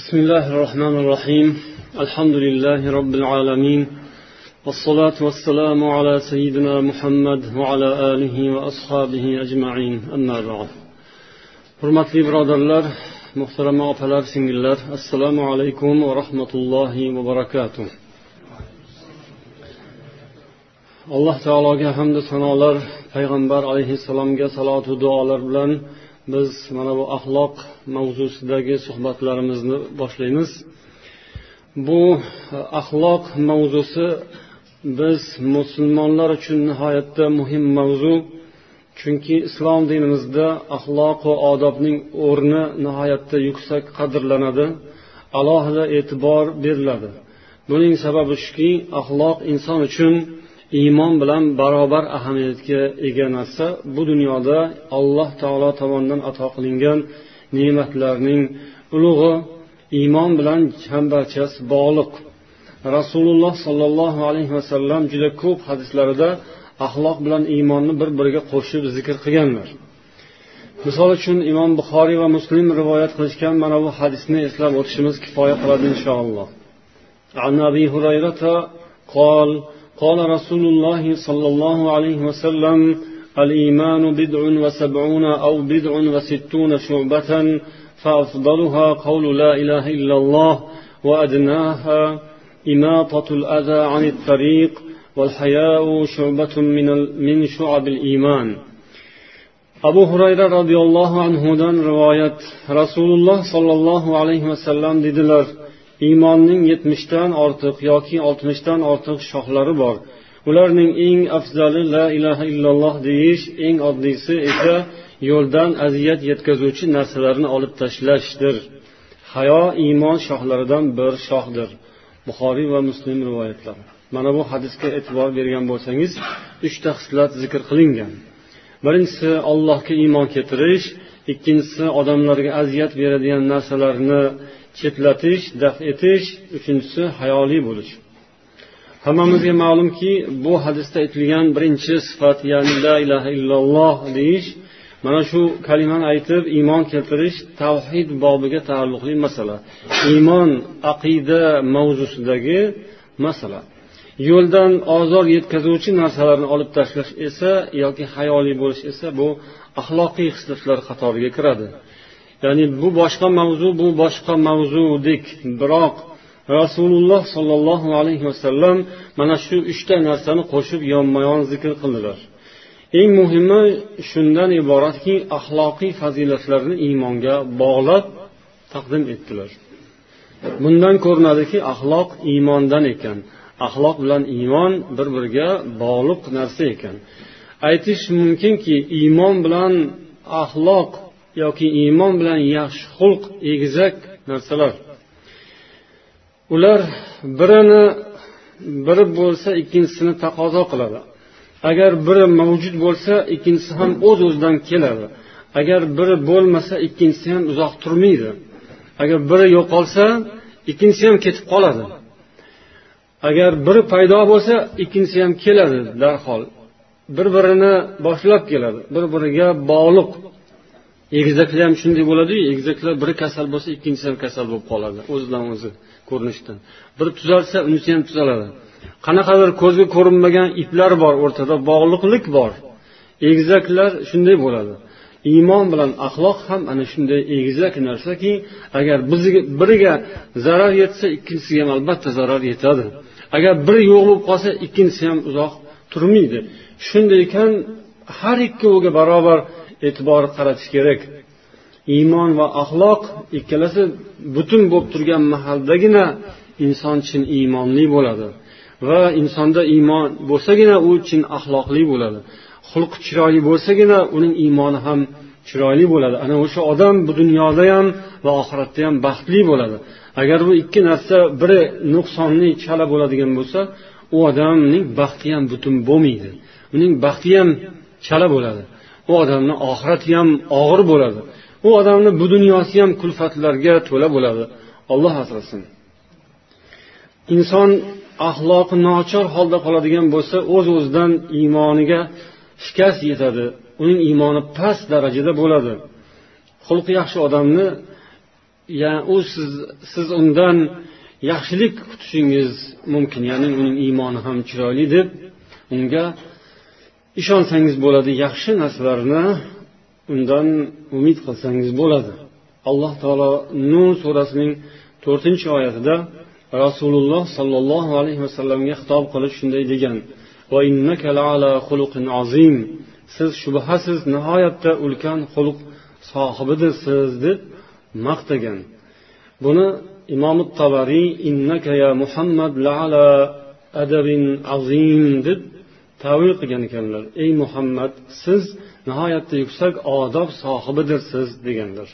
بسم الله الرحمن الرحيم. الحمد لله رب العالمين. والصلاة والسلام على سيدنا محمد وعلى آله وأصحابه أجمعين. أما بعد. حرمت لي برادر الله محترم أفلاف الله السلام عليكم ورحمة الله وبركاته alloh taologa hamda sanolar payg'ambar alayhissalomga salotu duolar bilan biz mana bu axloq mavzusidagi suhbatlarimizni boshlaymiz. Bu e, axloq mavzusi biz musulmonlar uchun nihoyatda muhim mavzu. Chunki islom dinimizda axloq va odobning o'rni nihoyatda yuksak qadrlanadi alohida e'tibor beriladi. Buning sababi shuki axloq inson uchun iymon bilan barobar ahamiyatga ega narsa bu dunyoda alloh taolo tomonidan ato qilingan ne'matlarning ulug'i iymon bilan chambarchas bog'liq rasululloh sollallohu alayhi vasallam juda ko'p hadislarida axloq bilan iymonni bir biriga qo'shib zikr qilganlar misol uchun imom buxoriy va muslim rivoyat qilishgan mana bu hadisni eslab o'tishimiz kifoya qiladi inshaalloh عن أبي هريرة قال قال رسول الله صلى الله عليه وسلم الإيمان بضع وسبعون أو بضع وستون شعبة فأفضلها قول لا إله إلا الله وأدناها إماطة الأذى عن الطريق والحياء شعبة من من شعب الإيمان. abu hurayra roziyallohu anhudan rivoyat rasululloh sollallohu alayhi vasallam dedilar iymonning yetmishdan ortiq yoki oltmishdan ortiq shoxlari bor. Ularning eng afzali la ilaha illalloh deyish eng oddiysi esa yo'ldan aziyat yetkazuvchi narsalarni olib tashlashdir. Hayo iymon shoxlaridan bir shoxdir. Buxoriy va muslim rivoyatlari. Mana bu hadisga e'tibor bergan bo'lsangiz uchta xislat zikr qilingan. Birinchisi allohga iymon keltirish ikkinchisi odamlarga aziyat beradigan narsalarni chetlatish daf etish uchinchisi hayoli bo'lish. Hammamizga ma'lumki bu hadisda aytilgan birinchi sifat ya'ni la ilaha illalloh deyish mana shu kalimani aytib iymon keltirish tavhid bobiga taalluqli masala. Iymon aqida mavzusidagi masala. Yo'ldan ozor yetkazuvchi narsalarni olib tashlash esa yoki hayoliy bo'lish esa bu axloqiy xislatlar qatoriga kiradi. Ya'ni bu boshqa mavzu bu boshqa mavzudek biroq rasululloh sollallohu alayhi vasallam mana shu uchta narsani qo'shib yonma yon zikr qildilar. Eng muhimi shundan iboratki axloqiy fazilatlarni iymonga bog'lab taqdim etdilar. Bundan ko'rinadiki axloq iymondan ekan. Axloq bilan iymon bir biriga bog'liq narsa ekan. Aytish mumkinki iymon bilan axloq yoki iymon bilan yaxshi xulq egizak narsalar. Ular birini biri bo'lsa ikkinchisini taqozo qiladi. Agar biri mavjud bo'lsa ikkinchisi ham o'z uz o'zidan keladi. Agar biri bo'lmasa ikkinchisi ham uzoq turmaydi. Agar biri yo'qolsa ikkinchisi ham ketib qoladi. Agar biri paydo bo'lsa ikkinchisi ham keladi darhol. Bir birini boshlab keladi. Bir biriga bog'liq. Egizaklar ham shunday bo'ladiyu egizaklar biri kasal bo'lsa ikkinchisi ham kasal bo'lib qoladi o'zidan o'zi ko'rinishdan. Biri tuzalsa unisi ham tuzaladi. Qanaqadir ko'zga ko'rinmagan iplar bor o'rtada bog'liqlik bor. Egizaklar shunday bo'ladi. Iymon bilan axloq ham ana shunday egizak narsaki agar bizga biriga zarar yetsa ikkinchisiga ham albatta zarar yetadi. Agar biri yo'q bo'lib qolsa ikkinchisi ham uzoq turmaydi. Shunday ekan har ikkoviga barobar e'tibor qaratish kerak. Iymon va axloq ikkalasi butun bo'lib turgan mahaldagina inson chin iymonli bo'ladi va insonda iymon bo'lsagina u chin axloqli bo'ladi. Xulqi chiroyli bo'lsagina uning iymoni ham chiroyli bo'ladi. Ana o'sha odam bu dunyoda ham va oxiratda ham baxtli bo'ladi. Agar bu ikki narsa biri nuqsonli chala bo'ladigan bo'lsa u odamning baxti ham butun bo'lmaydi. Uning baxti ham chala bo'ladi. U odamni oxirati ham og'ir bo'ladi. U odamni bu dunyosi ham kulfatlarga to'la bo'ladi. Olloh asrasin. Inson axloqi nochor holda qoladigan bo'lsa o'z uz o'zidan iymoniga shikast yetadi. Uning iymoni past darajada bo'ladi. Xulqi yaxshi odamni ya'ni u siz siz undan yaxshilik kutishingiz mumkin. Ya'ni uning iymoni ham chiroyli deb unga ishonsangiz bo'ladi yaxshi narsalarni undan umid qilsangiz bo'ladi. Alloh taolo nun surasining to'rtinchi oyatida rasululloh sollallohu alayhi vasallamga xitob qilib shunday degan siz shubhasiz nihoyatda ulkan xulq sohibidirsiz deb maqtagan. Buni imom tabariy innaka ya muhammad ala adabin azim deb tavil qilgan ekanlar ey muhammad siz nihoyatda yuksak odob sohibidirsiz deganlar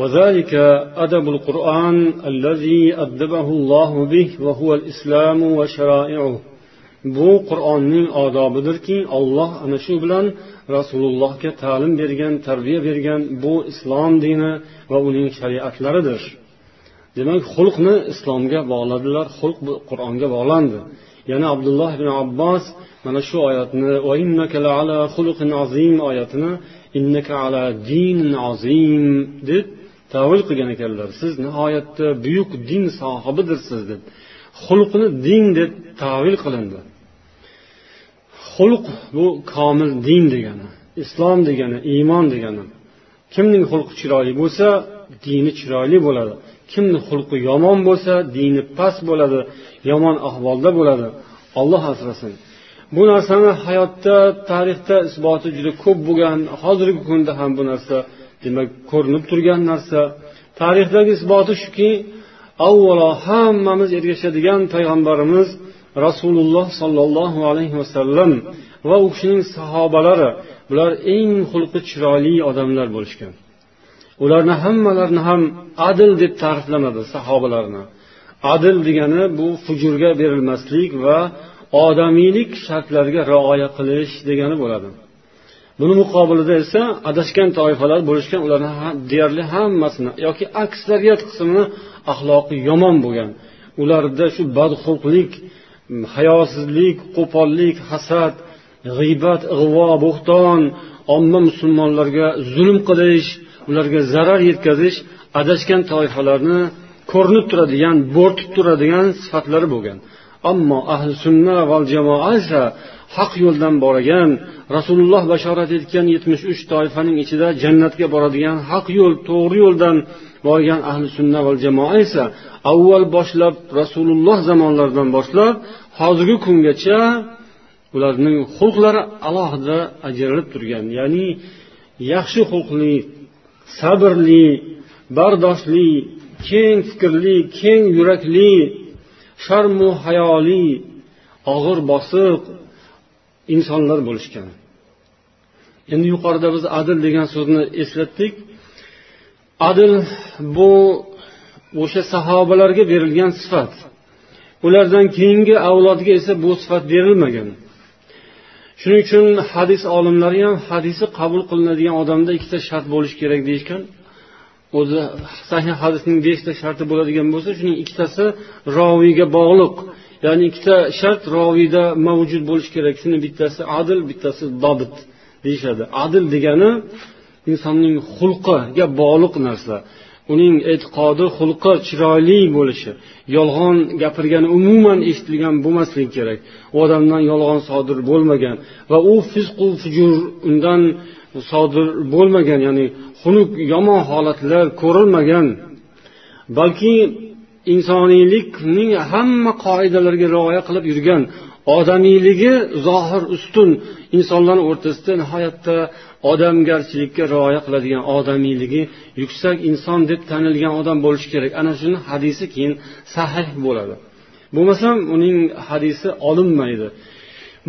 وذلك أدب القرآن الذي أدبه الله به وهو الإسلام وشرائعه bu qur'onning odobidirki olloh ana shu bilan rasulullohga ta'lim bergan tarbiya bergan bu islom dini va uning shariatlaridir demak xulqni islomga bog'ladilar xulq qur'onga bog'landi Yana abdulloh ibn abbos mana shu oyatni oyatini innaka ala dinin azim deb tavil qilgan ekanlar. Siz nihoyatda buyuk din sohibidirsiz deb xulqni din deb tavil qilindi. Xulq bu komil din degani islom degani iymon degani. Kimning xulqi chiroyli bo'lsa dini chiroyli bo'ladi. Kimni xulqi yomon bo'lsa dini past bo'ladi yomon ahvolda bo'ladi. Olloh asrasin. Bu narsani hayotda tarixda isboti juda ko'p bo'lgan hozirgi kunda ham bu narsa demak ko'rinib turgan narsa. Tarixdagi isboti shuki avvalo hammamiz ergashadigan payg'ambarimiz rasululloh sollallohu alayhi vasallam va u kishining sahobalari bular eng xulqi chiroyli odamlar bo'lishgan. Ularni hammalarini ham adil deb ta'riflamadi sahobalarni adil degani bu fujurga berilmaslik va odamiylik shartlariga rioya qilish degani bo'ladi. Buni muqobilida esa adashgan toifalar bo'lishgan ularni deyarli hammasini yoki aksariyat qismini axloqi yomon bo'lgan ularda shu badxulqlik hayosizlik qo'pollik hasad g'iybat ig'vo bo'xton omma musulmonlarga zulm qilish ularga zarar yetkazish adashgan toifalarni ko'rinib turadigan bo'rtib turadigan sifatlari bo'lgan. Ammo ahli sunna val jamoa esa haq yo'ldan borgan rasululloh bashorat etgan yetmish uch toifaning ichida jannatga boradigan haq yo'l to'g'ri yo'ldan borgan ahli sunna val jamoa esa avval boshlab rasululloh zamonlaridan boshlab hozirgi kungacha ularning xulqlari alohida ajralib turgan. Ya'ni yaxshi xulqli sabrli bardoshli keng fikrli keng yurakli sharmu hayoli og'ir bosiq insonlar bo'lishgan. Endi yuqorida biz adil degan so'zni eslatdik. Adil bu o'sha sahobalarga berilgan sifat. Ulardan keyingi avlodga esa bu sifat berilmagan. Shuning uchun hadis olimlari ham hadisi qabul qilinadigan odamda ikkita shart bo'lishi kerak deyishgan. O'zi sahih hadisning beshta sharti bo'ladigan bo'lsa shuning ikkitasi roviyga bog'liq. Ya'ni ikkita shart roviyda mavjud bo'lishi kerak. Shuni bittasi adil bittasi dobit deyishadi. Adil degani insonning xulqiga bog'liq narsa. Uning e'tiqodi xulqi chiroyli bo'lishi yolg'on gapirgani umuman eshitilgan bo'lmasligi kerak. U odamdan yolg'on sodir bo'lmagan va u fisqu fujur undan sodir bo'lmagan ya'ni xunuk yomon holatlar ko'rilmagan. Balki insoniylikning hamma qoidalariga rioya qilib yurgan odamiyligi zohir ustun insonlar o'rtasida nihoyatda odamgarchilikka rioya qiladigan odamiyligi yuksak inson deb tanilgan odam bo'lishi kerak. Ana shuni hadisi keyin sahih bo'ladi. Bo'lmasam uning hadisi olinmaydi.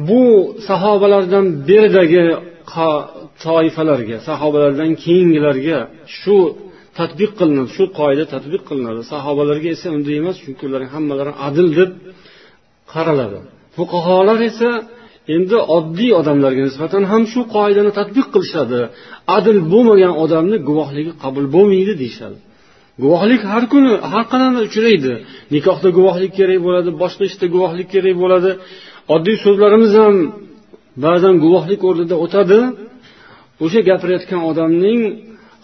Bu sahobalardan beridagi toifalarga sahobalardan keyingilarga shu tadbiq qilinadi shu qoida tadbiq qilinadi. Sahobalarga esa unday emas chunki ular hammalari adil deb qaraladi. Fuqarolar esa endi oddiy odamlarga nisbatan ham shu qoidani tadbiq qilishadi. Adil bo'lmagan odamni guvohligi qabul bo'lmaydi deyishadi. Guvohlik har kuni har qadamda uchraydi. Nikohda guvohlik kerak bo'ladi boshqa ishda guvohlik kerak bo'ladi. Oddiy so'zlarimiz ham ba'zan guvohlik o'rnida o'tadi. O'sha gapirayotgan odamning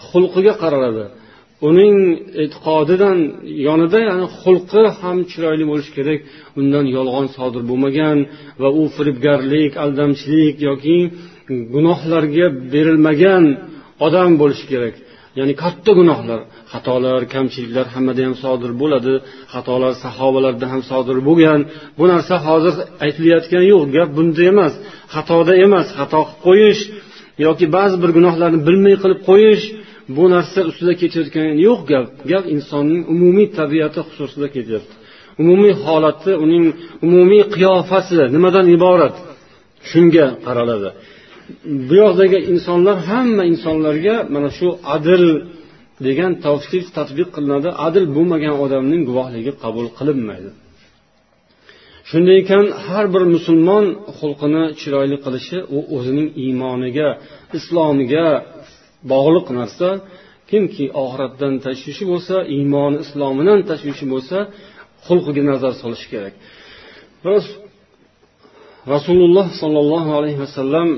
xulqiga qaraladi. Uning e'tiqodidan yonida ya'ni xulqi ham chiroyli bo'lishi kerak. Undan yolg'on sodir bo'lmagan va u firibgarlik aldamchilik yoki gunohlarga berilmagan odam bo'lishi kerak. Ya'ni katta gunohlar xatolar kamchiliklar hammada ham sodir bo'ladi. Xatolar sahobalarda ham sodir bo'lgan. Bu narsa hozir aytilayotgani yo'q gap bunda emas. Xatoda emas xato qilib qo'yish yoki ba'zi bir gunohlarni bilmay qilib qo'yish bu narsa ustida ketayotgani yo'q gap. Gap insonning umumiy tabiati xususida ketyapti umumiy holati uning umumiy qiyofasi nimadan iborat? Shunga qaraladi. Bu yoqdagi insonlar hamma insonlarga mana shu adil degan tavsif tadbiq qilinadi. Adil bo'lmagan odamning guvohligi qabul qilinmaydi. Shunday ekan har bir musulmon xulqini chiroyli qilishi u o'zining iymoniga islomiga bog'liq narsa kimki oxiratdan tashvishi bo'lsa iymoni islomidan tashvishi bo'lsa xulqiga nazar solish kerak. Rasululloh sollallohu alayhi vasallam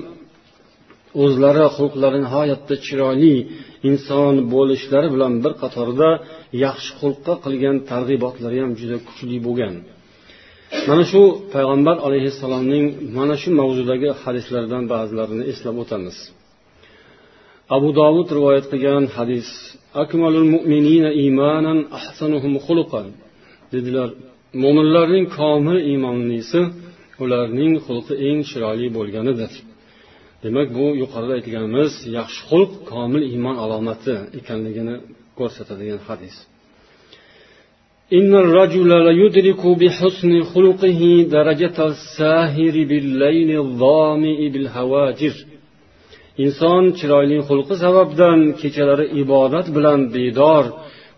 o'zlari xulqlari nihoyatda chiroyli inson bo'lishlari bilan bir qatorda yaxshi xulqqa qilgan targ'ibotlari ham juda kuchli bo'lgan. Mana shu payg'ambar alayhissalomning mana shu mavzudagi hadislaridan ba'zilarini eslab o'tamiz. abu dovud rivoyat qilgan hadis akmalul mu'minina imanan ahsanuhum xuluqan dedilar mo'minlarning komil iymonlisi ularning xulqi eng chiroyli bo'lganidir demak bu yuqorida aytganimiz yaxshi xulq komil iymon alomati ekanligini ko'rsatadigan hadis إن الرجل ليدرك بحسن خلقه درجة الساهر بالليل الظامئ بالهواجر inson chiroyli xulqi sababdan kechalari ibodat bilan bedor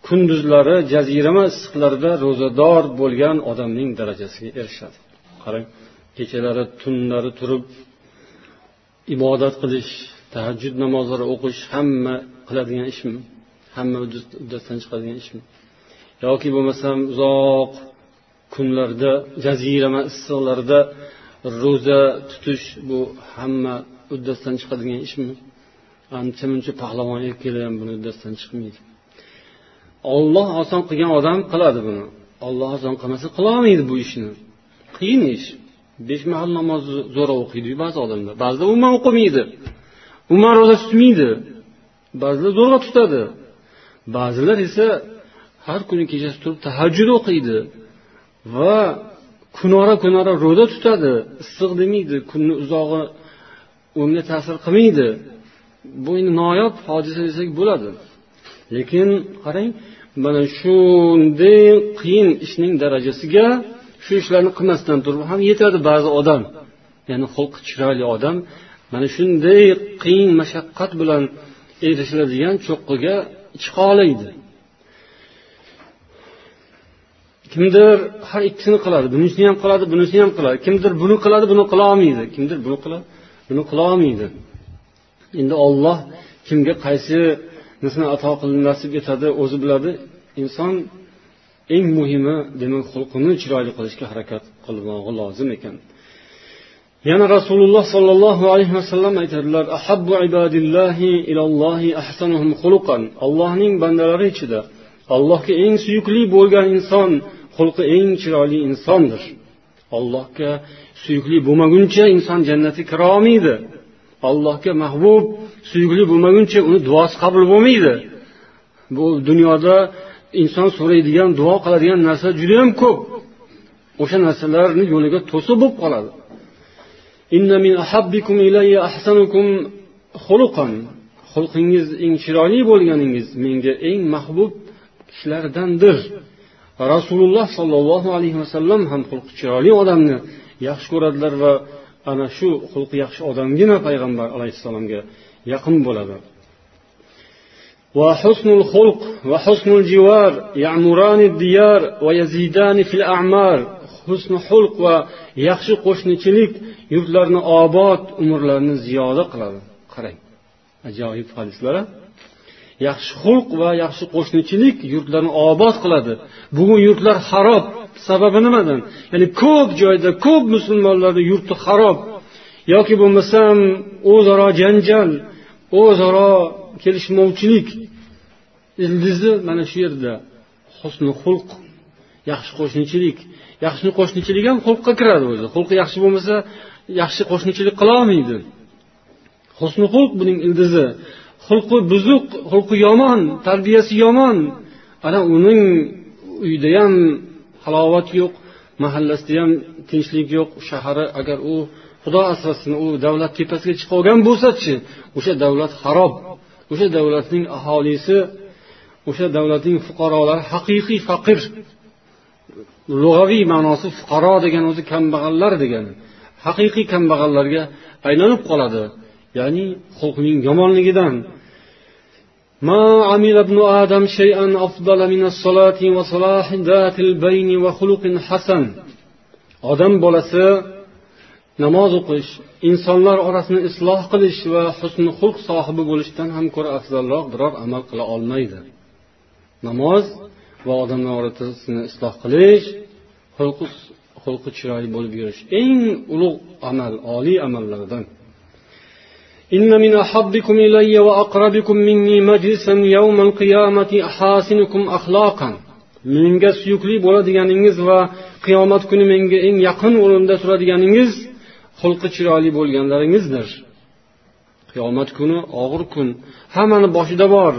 kunduzlari jazirama issiqlarda ro'zador bo'lgan odamning darajasiga erishadi. Qarang kechalari tunlari turib ibodat qilish tahajjud namozlari o'qish hamma qiladigan ishmi? Hamma uddasidan chiqadigan ishmi? Yoki bo'lmasam uzoq kunlarda jazirama issiqlarda ro'za tutish bu hamma uddasidan chiqadigan ishmi? Ancha muncha pahlavon erkaklar ham buni uddasidan chiqmaydi. Olloh oson qilgan odam qiladi buni. Olloh oson qilmasa qilolmaydi bu ishni. Qiyin ish. Besh mahal namozni zo'r o'qiydiyu ba'zi odamlar. Ba'zilar umuman o'qimaydi. Umuman ro'za tutmaydi. Ba'zilar zo'rg'a tutadi. Ba'zilar esa har kuni kechasi turib tahajjud o'qiydi va kunora kunora ro'za tutadi. Issiq demaydi. Kunni uzog'i unga ta'sir qilmaydi. Bu endi noyob hodisa desak bo'ladi. Lekin qarang mana shunday qiyin ishning darajasiga shu ishlarni qilmasdan turib ham yetadi ba'zi odam. Ya'ni xulqi chiroyli odam mana shunday qiyin mashaqqat bilan erishiladigan cho'qqiga chiqa oladi kimdir har ikkisini qiladi bunisini ham qiladi bunisini ham qiladi. Kimdir buni qiladi buni qila olmaydi. Kimdir buni qiladi buni qila olmaydi. Endi olloh kimga qaysinisini ato qilib nasib etadi o'zi biladi. Inson eng muhimi demak xulqini chiroyli qilishga harakat qilmog'i lozim ekan. Yana rasululloh sollallohu alayhi vasallam aytadilar ahabbu ibadillahi ilallohi ahsanuhum xuluqan. Allohning bandalari ichida allohga eng suyukli bo'lgan inson xulqi eng chiroyli insondir. Allohga suyukli bo'lmaguncha inson jannatga kira olmaydi. Allohga mahbub suyukli bo'lmaguncha uni duosi qabul bo'lmaydi. Bu dunyoda inson so'raydigan duo qiladigan narsa judayam ko'p. O'sha narsalarni yo'liga to'siq bo'lib qoladi. Xulqingiz eng chiroyli bo'lganingiz menga eng mahbub kishilardandir. Rasululloh sollallohu alayhi vasallam ham xulqi chiroyli odamni yaxshi ko'radilar va ana shu xulqi yaxshi odamgina payg'ambar alayhissalomga yaqin bo'ladi وحسن الخلق وحسن الجوار يعمران الديار ويزيدان في الأعمار husni xulq va yaxshi qo'shnichilik yurtlarni obod umrlarni ziyoda qiladi qarang ajoyib hadislar yaxshi xulq va yaxshi qo'shnichilik yurtlarni obod qiladi bugun yurtlar xarob sababi nimadan? Ya'ni ko'p joyda ko'p musulmonlarni yurti xarob yoki bo'lmasam o'zaro janjal o'zaro kelishmovchilik. Ildizi mana shu yerda. Husni xulq yaxshi qo'shnichilik. Yaxshi qo'shnichilik ham xulqqa kiradi o'zi. Xulqi yaxshi bo'lmasa yaxshi qo'shnichilik qilolmaydi husni xulq buning ildizi. Xulqi buzuq xulqi yomon tarbiyasi yomon. Ana uning uyida ham halovat yo'q mahallasida ham tinchlik yo'q. Shahari agar u xudo asrasin u davlat tepasiga chiqib olgan bo'lsachi o'sha davlat harob o'sha davlatning aholisi o'sha davlatning fuqarolari haqiqiy faqir. Lug'aviy ma'nosi fuqaro degani o'zi kambag'allar degani haqiqiy kambag'allarga aylanib qoladi. Ya'ni xulqning yomonligidan ما عمل ابن آدم شيئا أفضل من الصلاة وصلاح ذات البين وخلق حسن odam bolasi namoz o'qish insonlar orasini isloh qilish va husni xulq sohibi bo'lishdan ham ko'ra afzalroq biror amal qila olmaydi namoz va odamlar orasini isloh qilish xulqi xulqi chiroyli bo'lib yurish eng ulug' amal oliy amallardan إن من أحبكم إلي وأقربكم مني مجلسا يوم القيامة أحاسنكم أخلاقا menga suyukli bo'ladiganingiz va qiyomat kuni menga eng yaqin o'rinda turadiganingiz xulqi chiroyli bo'lganlaringizdir qiyomat kuni og'ir kun hammani boshida bor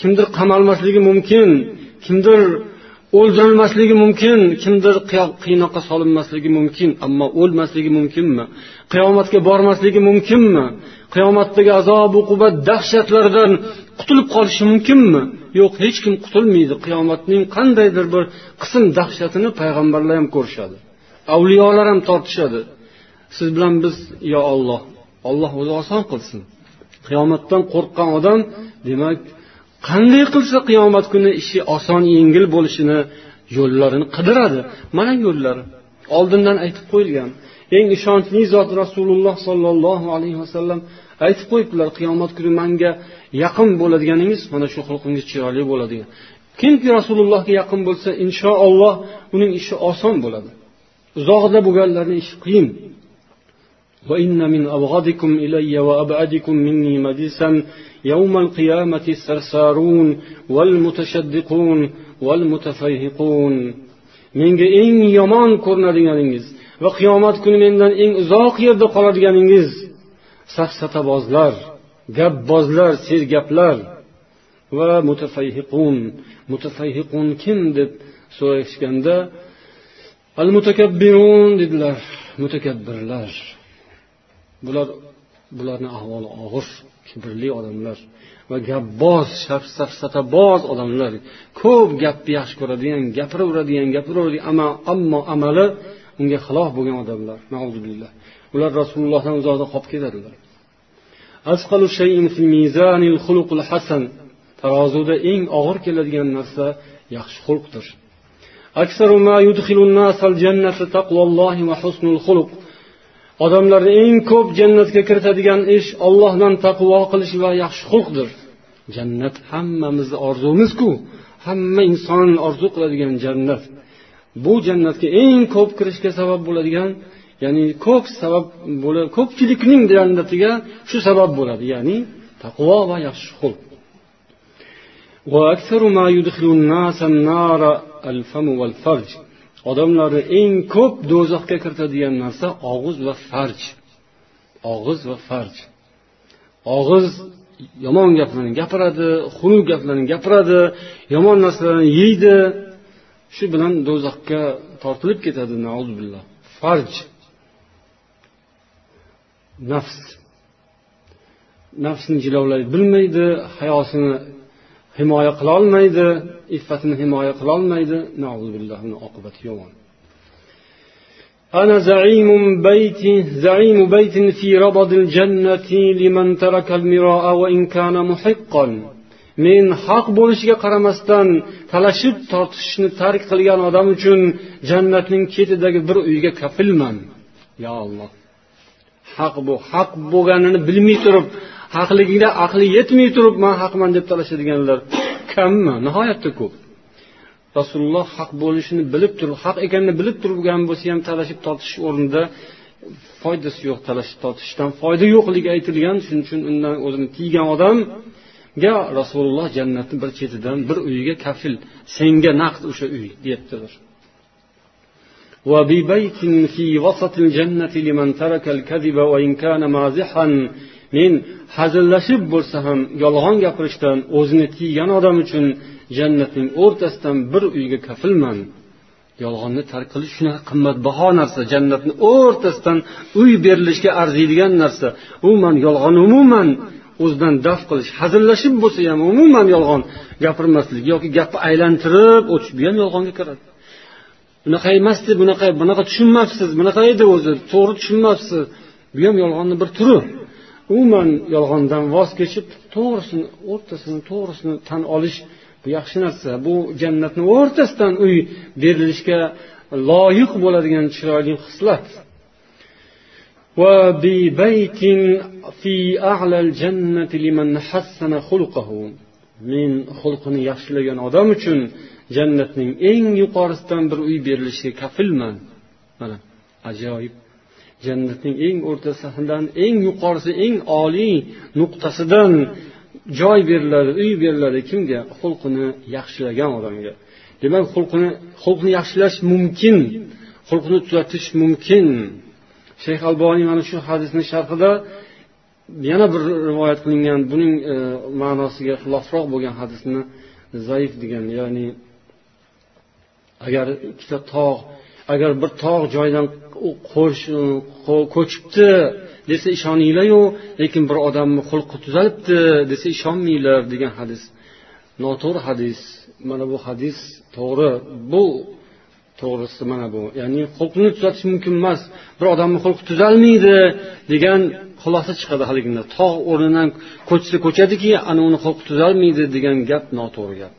kimdir qamalmasligi mumkin kimdir o'ldirilmasligi mumkin kimdir qiynoqqa solinmasligi mumkin ammo o'lmasligi mumkinmi qiyomatga bormasligi mumkinmi Qiyomatdagi azob uqubat dahshatlaridan qutulib qolishi mumkinmi? Yo'q hech kim qutulmaydi. Qiyomatning qandaydir bir qism dahshatini payg'ambarlar ham ko'rishadi. Avliyolar ham tortishadi. Siz bilan biz yo olloh olloh o'zi oson qilsin. Qiyomatdan qo'rqqan odam demak qanday qilsa qiyomat kuni ishi oson yengil bo'lishini yo'llarini qidiradi. Mana yo'llari. Oldindan aytib qo'yilgan. eng ishonchli zot rasululloh sollallohu alayhi vasallam aytib qo'yibdilar qiyomat kuni manga yaqin bo'ladiganingiz mana shu xulqingiz chiroyli bo'ladi kimki rasulullohga yaqin bo'lsa inshaalloh uning ishi oson bo'ladi uzoqda bo'lganlarni ishi qiyin وإن من أبغضكم إلي وأبعدكم مني مجلسا يوم القيامة السرسارون والمتشدقون والمتفيهقون menga eng yomon ko'rinadiganingiz va qiyomat kuni mendan eng uzoq yerda qoladiganingiz safsatabozlar gapbozlar sergaplar va mutafayhiqun mutafayhiqun kim deb so'rashganda al mutakabbirun dedilar mutakabbirlar. Bular bularni ahvoli og'ir kibrli odamlar va gapboz safsataboz odamlar. Ko'p gapni yaxshi ko'radigan gapiraveradigan gapiraveradigan ammo amali unga xilof bo'lgan odamlar ular rasulullohdan uzoqda qolib ketadilar. Tarozuda eng og'ir keladigan narsa yaxshi xulqdir. Odamlarni eng ko'p jannatga kiritadigan ish ollohdan taqvo qilish va yaxshi xulqdir. Jannat hammamizni orzumizku hamma inson orzu qiladigan jannat. Bu jannatga eng ko'p kirishga sabab bo'ladigan ya'ni ko'p sabab bo'lib ko'pchilikning jannatiga shu sabab bo'ladi ya'ni taqvo va yaxshi xulq. Odamlarni eng ko'p do'zaxga kiritadigan narsa og'iz va farj. Og'iz va farj. Og'iz yomon gaplarni gapiradi xunuk gaplarni gapiradi yomon narsalarni yeydi shu bilan do'zaxga tortilib ketadi farj nafs nafsini jilovlay bilmaydi hayosini himoya qilolmaydi iffatini himoya qilolmaydi oqibati yomon أنا زعيم بيت زعيم بيت في ربض الجنة لمن ترك المراء وإن كان محقا men haq bo'lishiga qaramasdan talashib tortishishni tark qilgan odam uchun jannatning ketidagi bir uyga kafilman. Yo alloh haq bu haq bo'lganini bilmay turib haqligida aqli yetmay turib man haqman deb talashadiganlar kammi? Nihoyatda ko'p. Rasululloh haq bo'lishini bilib turib haq ekanini bilib turgan bo'lsa ham talashib tortish o'rnida foydasi yo'q. Talashib tortishdan foyda yo'qligi aytilgan. Shuning uchun undan o'zini tiygan odam ga rasululloh jannatni bir chetidan bir uyiga kafil senga naqd o'sha uy deyaptilar وببيت في وسط الجنة لمن ترك الكذب وإن كان مازحا men hazillashib bo'lsa ham yolg'on gapirishdan o'zini tiygan odam uchun jannatning o'rtasidan bir uyga kafilman yolg'onni tark qilish shunaqa qimmatbaho narsa jannatni o'rtasidan uy berilishga arziydigan narsa umuman yolg'on umuman o'zidan daf qilish hazillashib bo'lsa ham umuman yolg'on gapirmaslik yoki gapni aylantirib o'tish bu ham yolg'onga kiradi. Bunaqa emasdi bunaqa bunaqa tushunmabsiz bunaqa edi o'zi to'g'ri tushunmabsiz bu ham yolg'onni bir turi. Umuman yolg'ondan voz kechib to'g'risini o'rtasini to'g'risini tan olish bu yaxshi narsa. Bu jannatni o'rtasidan uy berilishga loyiq bo'ladigan chiroyli xislat. Men xulqini yaxshilagan odam uchun jannatning eng yuqorisidan bir uy berilishiga kafilman. Mana ajoyib. Jannatning eng o'rtasidan eng yuqorisi eng oliy nuqtasidan joy beriladi uy beriladi kimga? Xulqini yaxshilagan odamga. Demak xulqini xulqni yaxshilash mumkin xulqni tuzatish mumkin. Shayx alboniy mana shu hadisni sharhida yana bir rivoyat qilingan. Buning e, ma'nosiga xilofroq bo'lgan hadisni zaif degan ya'ni agar ikkita tog' agar bir tog' joydan e, ko'chibdi desa ishoninglaru lekin bir odamni xulqi tuzalibdi desa ishonmanglar degan hadis. Noto'g'ri hadis. Mana bu hadis to'g'ri. Bu to'g'risi mana bu. Ya'ni xulqni tuzatish mumkin emas. Bir odamni xulqi tuzalmaydi degan xulosa chiqadi haligida tog' o'rnidan ko'chsa ko'chadiki ana uni xulqi tuzalmaydi degan gap noto'g'ri gap.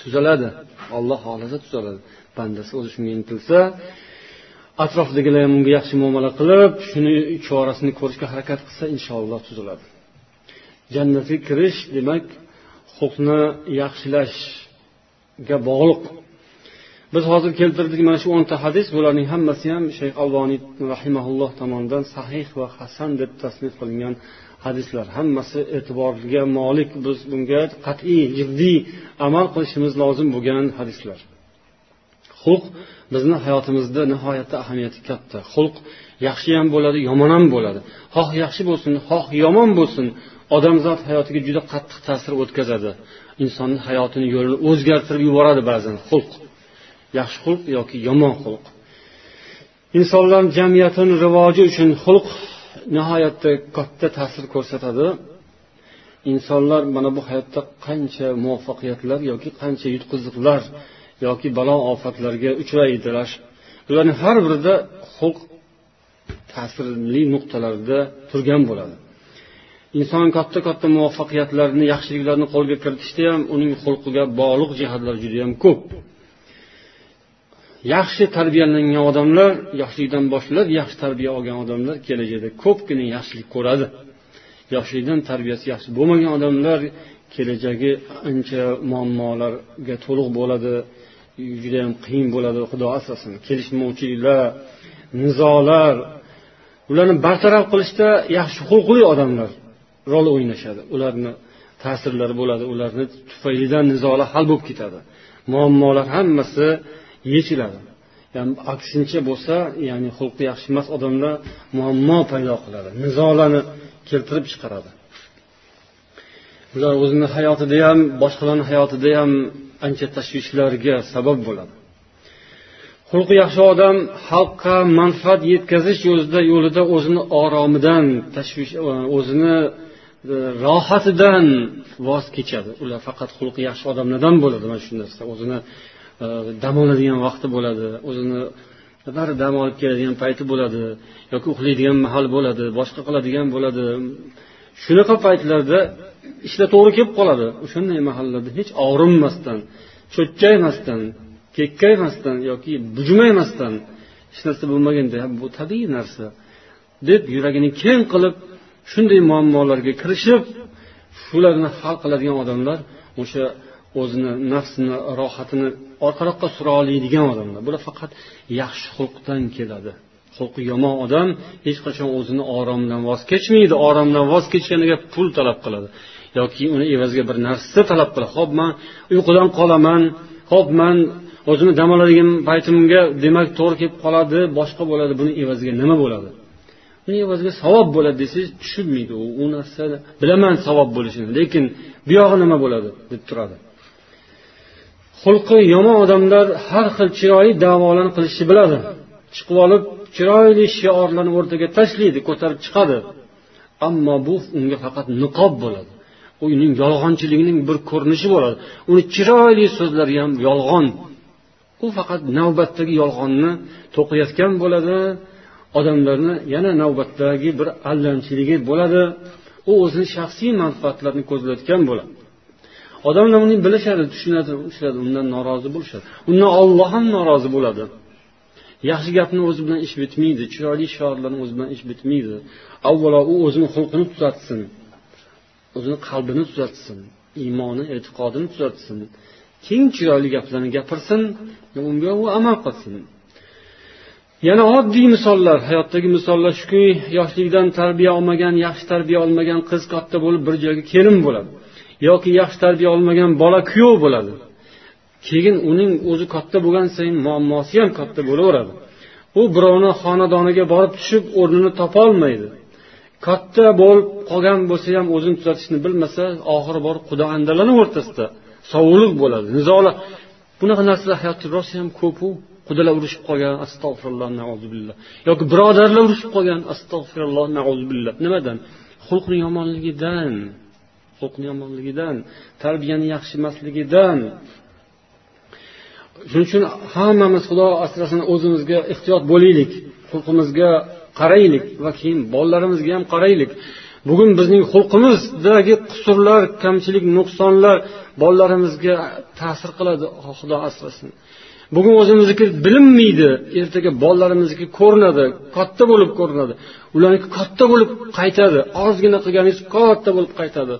Tuzaladi. Olloh xohlasa tuzaladi. Bandasi o'zi shunga intilsa atrofdagilar ham unga yaxshi muomala qilib shuni chorasini ko'rishga harakat qilsa inshaalloh tuzaladi. Jannatga kirish demak xulqni yaxshilashga bog'liq. Biz hozir keltirdik mana shu o'nta hadis bularning hammasi ham shayx alboniy rahimaulloh tomonidan sahih va hasan deb tasnif qilingan hadislar. Hammasi e'tiborga molik biz bunga qat'iy jiddiy amal qilishimiz lozim bo'lgan hadislar. Xulq bizni hayotimizda nihoyatda ahamiyati katta. Xulq yaxshi ham bo'ladi yomon ham bo'ladi. Xoh yaxshi bo'lsin xoh yomon bo'lsin odamzod hayotiga juda qattiq ta'sir o'tkazadi. Insonni hayotini yo'lini o'zgartirib yuboradi ba'zan xulq. Yaxshi xulq yoki yomon xulq. Insonlar jamiyatini rivoji uchun xulq nihoyatda katta ta'sir ko'rsatadi. Insonlar mana bu hayotda qancha muvaffaqiyatlar yoki qancha yutqiziqlar yoki balo ofatlarga uchraydilar. Ularni har birida xulq ta'sirli nuqtalarda turgan bo'ladi. Inson katta katta muvaffaqiyatlarni yaxshiliklarni qo'lga kiritishda ham uning xulqiga bog'liq jihatlar judayam ko'p. Yaxshi tarbiyalangan odamlar yoshlikdan boshlab yaxshi tarbiya olgan odamlar kelajakda ko'pgina yaxshilik ko'radi. Yoshlikdan tarbiyasi yaxshi bo'lmagan odamlar kelajagi ancha muammolarga to'liq bo'ladi judayam qiyin bo'ladi xudo asrasin. Kelishmovchiliklar nizolar ularni bartaraf qilishda yaxshi xulqli odamlar rol o'ynashadi. Ularni ta'sirlari bo'ladi ularni tufaylidan nizolar hal bo'lib ketadi. Muammolar hammasi yechiladi yani aksincha bo'lsa ya'ni xulqi yaxshi emas odamlar muammo paydo qiladi nizolarni keltirib chiqaradi. Ular o'zini hayotida ham boshqalarni hayotida ham ancha tashvishlarga sabab bo'ladi. Xulqi yaxshi odam xalqqa manfaat yetkazish yo'lida yo'lida o'zini oromidan tashvish e, o'zini e, rohatidan voz kechadi. Ular faqat xulqi yaxshi odamlardan bo'ladi mana shu narsa o'zini dam oladigan vaqti bo'ladi o'zini bir dam olib keladigan payti bo'ladi yoki uxlaydigan mahal bo'ladi boshqa qiladigan bo'ladi shunaqa paytlarda ishlar to'g'ri kelib qoladi. O'shanday mahallarda hech og'rinmasdan cho'kkaymasdan kekkaymasdan yoki bujmaymasdan hech narsa bo'lmaganda bu tabiiy narsa deb yuragini keng qilib shunday muammolarga kirishib shularni hal qiladigan odamlar o'sha o'zini nafsini rohatini orqaroqqa sura oladigan odamlar. Bular faqat yaxshi xulqdan keladi. Xulqi yomon odam hech qachon o'zini oromidan voz kechmaydi. Oromdan voz kechganiga pul talab qiladi. Yoki uni evaziga bir narsa talab qiladi. Ho'p man uyqudan qolaman. Ho'p man o'zimni dam oladigan paytimga demak to'g'ri kelib qoladi boshqa bo'ladi. Buni evaziga nima bo'ladi? Buni evaziga savob bo'ladi desangiz tushunmaydi u. U narsani bilaman savob bo'lishini. Lekin buyog'i nima bo'ladi? deb turadi. Xulqi yomon odamlar har xil chiroyli davolarni qilishni biladi. Chiqib olib chiroyli shiorlarni o'rtaga tashlaydi ko'tarib chiqadi. Ammo bu unga faqat niqob bo'ladi. Uning yolg'onchiligining bir ko'rinishi bo'ladi. Uni chiroyli so'zlari ham yolg'on. U faqat navbatdagi yolg'onni to'qiyotgan bo'ladi. Odamlarni yana navbatdagi bir allamchiligi bo'ladi. U o'zini shaxsiy manfaatlarini ko'zlayotgan bo'ladi. Odamlar uni bilishadi tushunadi tushunadi undan norozi bo'lishadi. Undan olloh ham norozi bo'ladi. Yaxshi gapni o'zi bilan ish bitmaydi chiroyli shiorlarni o'zi bilan ish bitmaydi. Avvalo u o'zini xulqini tuzatsin o'zini qalbini tuzatsin iymoni e'tiqodini tuzatsin. Keyin chiroyli gaplarni gapirsin unga u amal qilsin. Yana oddiy misollar hayotdagi misollar shuki yoshlikdan tarbiya olmagan yaxshi tarbiya olmagan qiz katta bo'lib bir joyga kelin bo'ladi. Yoki yaxshi tarbiya olmagan bola kuyov bo'ladi. Keyin uning o'zi katta bo'lgan sayin muammosi ham katta bo'laveradi. U birovni xonadoniga borib tushib o'rnini topolmaydi katta bo'lib qolgan bo'lsa ham o'zini tuzatishni bilmasa oxiri borib xudo andalarni o'rtasida sovuqlik bo'ladi. Nizolar bunaqa narsalar hayotda rosa ham ko'pu qudalar urushib qolgan astag'firulloh billah. Yoki birodarlar urushib qolgan astag'firulloh billah. Nimadan? Xulqni yomonligidan. Xulqni yomonligidan tarbiyani yaxshi emasligidan. Shuning uchun hammamiz xudo asrasin o'zimizga ehtiyot bo'laylik xulqimizga qaraylik va keyin bolalarimizga ham qaraylik. Bugun bizning xulqimizdagi qusurlar kamchilik nuqsonlar bolalarimizga ta'sir qiladi xudo asrasin. Bugun o'zimizniki bilinmaydi ertaga bolalarimizniki ko'rinadi katta bo'lib ko'rinadi. Ularniki katta bo'lib qaytadi. Ozgina qilganingiz katta bo'lib qaytadi.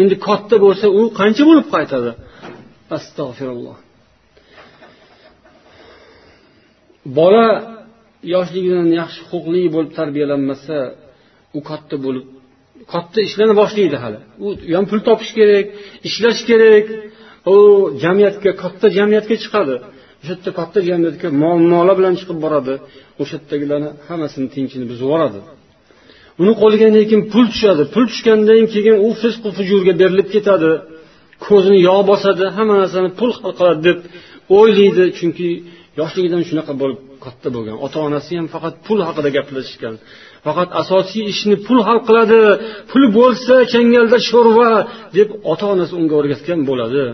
Endi katta bo'lsa u qancha bo'lib qaytadi? Astag'firulloh bola yoshligidan yaxshi huquqli bo'lib tarbiyalanmasa u katta bo'lib katta ishlarni boshlaydi hali. U ham pul topish kerak ishlash kerak. U jamiyatga katta jamiyatga chiqadi. O'sha yerda katta jamiyatga muammolar bilan chiqib boradi. O'sha yerdagilarni hammasini tinchini buzib yuboradi. Uni qo'liga lekin pul tushadi. Pul tushgandan keyin u fisqu fujurga berilib ketadi. Ko'zini yog' bosadi. Hamma narsani pul hal qiladi deb o'ylaydi. Chunki yoshligidan shunaqa bo'lib katta bo'lgan. Ota onasi ham faqat pul haqida gaplashishgan. Faqat asosiy ishni pul hal qiladi. Pul bo'lsa changalda sho'rva deb ota onasi unga o'rgatgan bo'ladi.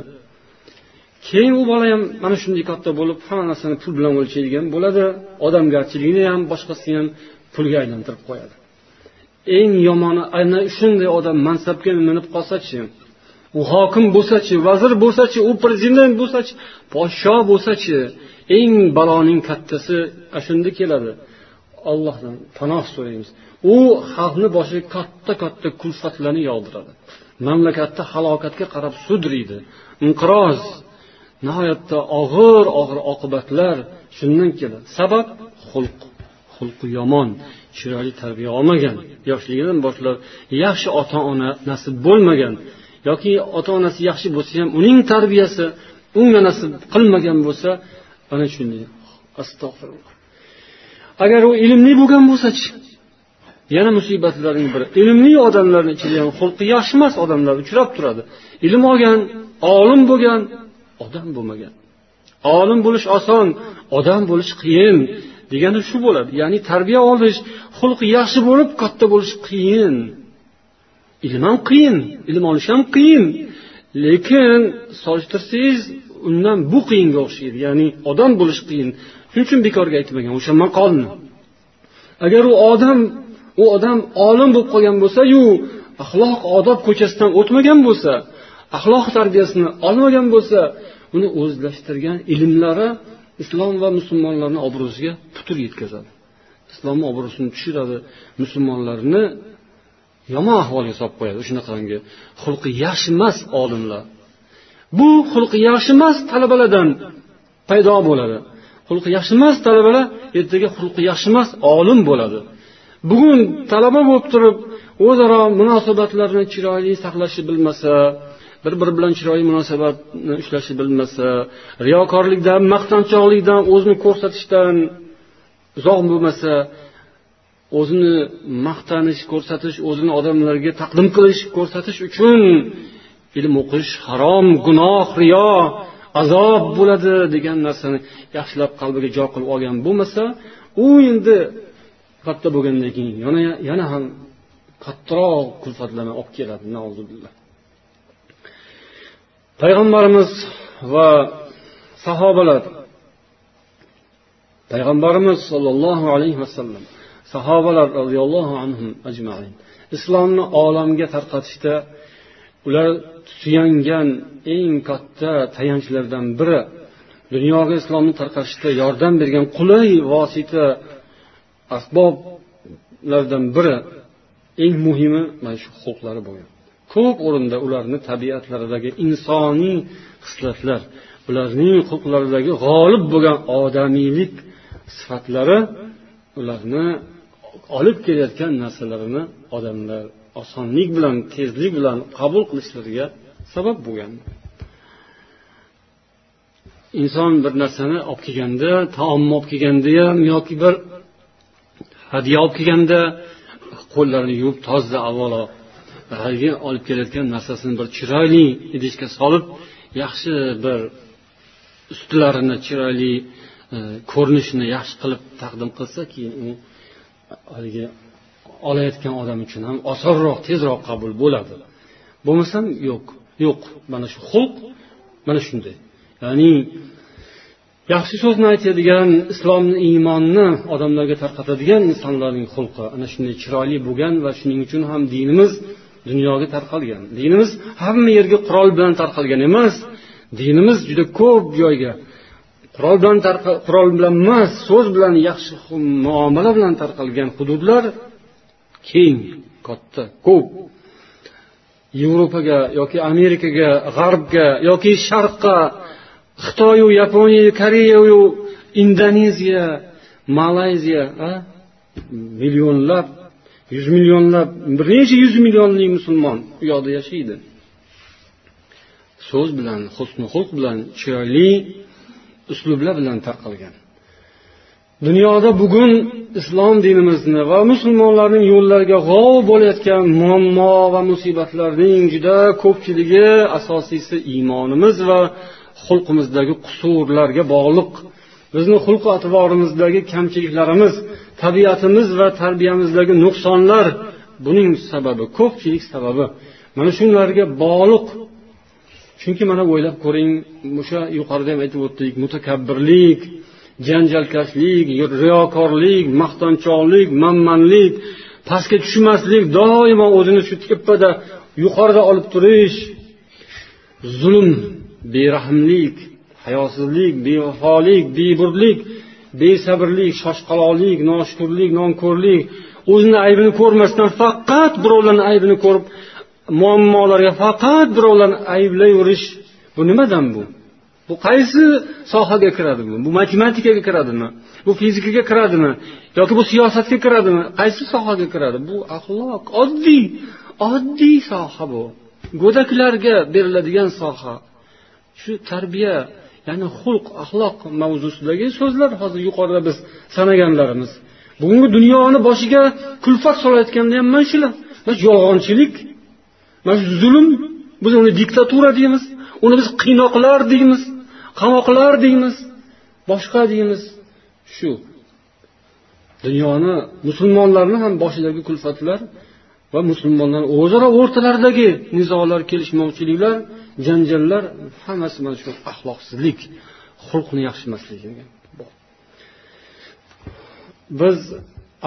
Keyin u bola ham mana shunday katta bo'lib hamma narsani pul bilan o'lchaydigan bo'ladi. Odamgarchilikni ham boshqasini ham pulga aylantirib qo'yadi. Eng yomoni ana shunday odam mansabga minib qolsachi u hokim bo'lsachi vazir bo'lsachi u prezident bo'lsachi podsho bo'lsachi eng baloning kattasi ana shunda keladi. Allohdan panoh so'raymiz. U xalqni boshiga katta katta kulfatlarni yog'diradi. Mamlakatni halokatga qarab sudriydi. Inqiroz nihoyatda og'ir og'ir oqibatlar shundan keladi sabab xulq. Xulqi yomon chiroyli tarbiya olmagan yoshligidan boshlab yaxshi ota ona nasib bo'lmagan yoki ota onasi yaxshi bo'lsa ham uning tarbiyasi unga nasib qilmagan bo'lsa ana shunday. Astag'firulloh. Agar u ilmli bo'lgan bo'lsachi yana musibatlarning biri. Ilmli odamlarni ichida ham xulqi yaxshi emas odamlar uchrab turadi. Ilm olgan olim bo'lgan odam bo'lmagan. Olim bo'lish oson odam bo'lish qiyin. Degani shu bo'ladi. Ya'ni tarbiya olish xulqi yaxshi bo'lib katta bo'lish qiyin. Ilm ham qiyin ilm olish ham qiyin. Lekin solishtirsangiz undan bu qiyinga o'xshaydi. Ya'ni odam bo'lish qiyin. Shuning uchun bekorga aytmagan o'sha maqolni. Agar u odam u odam olim bo'lib qolgan bo'lsayu axloq odob ko'chasidan o'tmagan bo'lsa axloq tarbiyasini olmagan bo'lsa uni o'zlashtirgan ilmlari islom va musulmonlarni obro'siga putur yetkazadi. Islomni obro'sini tushiradi musulmonlarni yomon ahvolga solib qo'yadi. Shunaqangi xulqi yaxshi emas olimlar. Bu xulqi yaxshi emas talabalardan paydo bo'ladi. Xulqi yaxshi emas talabalar ertaga xulqi yaxshi emas olim bo'ladi. Bugun talaba bo'lib turib o'zaro munosabatlarni chiroyli saqlashni bilmasa bir biri bilan chiroyli munosabatni ushlashni bilmasa riyokorlikdan maqtanchoqlikdan o'zini ko'rsatishdan uzoq bo'lmasa o'zini maqtanish ko'rsatish o'zini odamlarga taqdim qilish ko'rsatish uchun ilm o'qish harom gunoh riyo azob bo'ladi degan narsani yaxshilab qalbiga jo qilib olgan bo'lmasa u endi katta bo'lgandan keyin yana yana ham kattaroq kulfatlarni olib keladi payg'ambarimiz va sahobalar. Payg'ambarimiz sollallohu alayhi vasallam sahobalar roziyallohu anhu ajmain. Islomni olamga tarqatishda ular suyangan eng katta tayanchlardan biri dunyoga islomni tarqatishda yordam bergan qulay vosita asboblardan biri eng muhimi mana shu huquqlari bo'lgan. Ko'p o'rinda ularni tabiatlaridagi insoniy xislatlar ularning xulqlaridagi g'olib bo'lgan odamiylik sifatlari ularni olib kelayotgan narsalarini odamlar osonlik bilan tezlik bilan qabul qilishlariga sabab bo'lgan. Inson bir narsani olib kelganda taomni olib kelganda ham yoki bir hadya olib kelganda qo'llarini yuvib toza avvalo haligi olib kelayotgan narsasini bir chiroyli idishga solib yaxshi bir ustilarini chiroyli e, ko'rinishini yaxshi qilib taqdim qilsa keyin u haligi olayotgan odam uchun ham osonroq tezroq qabul bo'ladi. Bo'lmasam yo'q yo'q. Mana shu xulq mana shunday. Ya'ni yaxshi so'zni aytadigan islomni iymonni odamlarga tarqatadigan insonlarning xulqi ana shunday chiroyli bo'lgan va shuning uchun ham dinimiz dunyoga tarqalgan. Dinimiz hamma yerga qurol bilan tarqalgan emas. Dinimiz juda ko'p joyga qurol bilan qurol bilan emas so'z bilan yaxshi muomala bilan tarqalgan hududlar keng katta ko'p. Yevropaga yoki amerikaga g'arbga yoki sharqqa xitoyu yaponiya koreyayu indoneziya malayziya millionlab yuz millionlab bir necha yuz millionli musulmon u yoqda yashaydi. So'z bilan husni xulq bilan chiroyli uslublar bilan tarqalgan dunyoda bugun islom dinimizni va musulmonlarning yo'llariga g'ov bo'layotgan muammo va musibatlarning juda ko'pchiligi asosiysi iymonimiz va xulqimizdagi qusurlarga bog'liq bizni xulq atvorimizdagi kamchiliklarimiz tabiatimiz va tarbiyamizdagi nuqsonlar buning sababi ko'pchilik sababi. Mana shularga bog'liq. Chunki mana o'ylab ko'ring o'sha yuqorida ham aytib o'tdik mutakabbirlik janjalkashlik riyokorlik maqtanchoqlik manmanlik pastga tushmaslik doimo o'zini shu tepada yuqorida olib turish zulm berahmlik hayosizlik bevafolik beburlik besabrlik shoshqaloqlik noshukurlik nonko'rlik. O'zini aybini ko'rmasdan faqat birovlarni aybini ko'rib muammolarga faqat birovlarni ayblayverish bu nimadan bu? Bu qaysi sohaga kiradi bu? Bu matematikaga kiradimi? Bu fizikaga kiradimi? Yoki bu siyosatga kiradimi? Qaysi sohaga kiradi? Bu axloq oddiy oddiy soha bu. Go'daklarga beriladigan soha. Shu tarbiya ya'ni xulq axloq mavzusidagi so'zlar hozir yuqorida biz sanaganlarimiz. Bugungi dunyoni boshiga kulfat solayotganda ham mana shular. Mana shu yolg'onchilik mana shu zulm biz uni diktatura deymiz uni biz qiynoqlar deymiz qamoqlar deymiz boshqa deymiz. Shu dunyoni musulmonlarni ham boshidagi kulfatlar va musulmonlar o'zaro o'rtalaridagi nizolar kelishmovchiliklar janjallar hammasi mana shu axloqsizlik xulqni yaxshi emasligi biz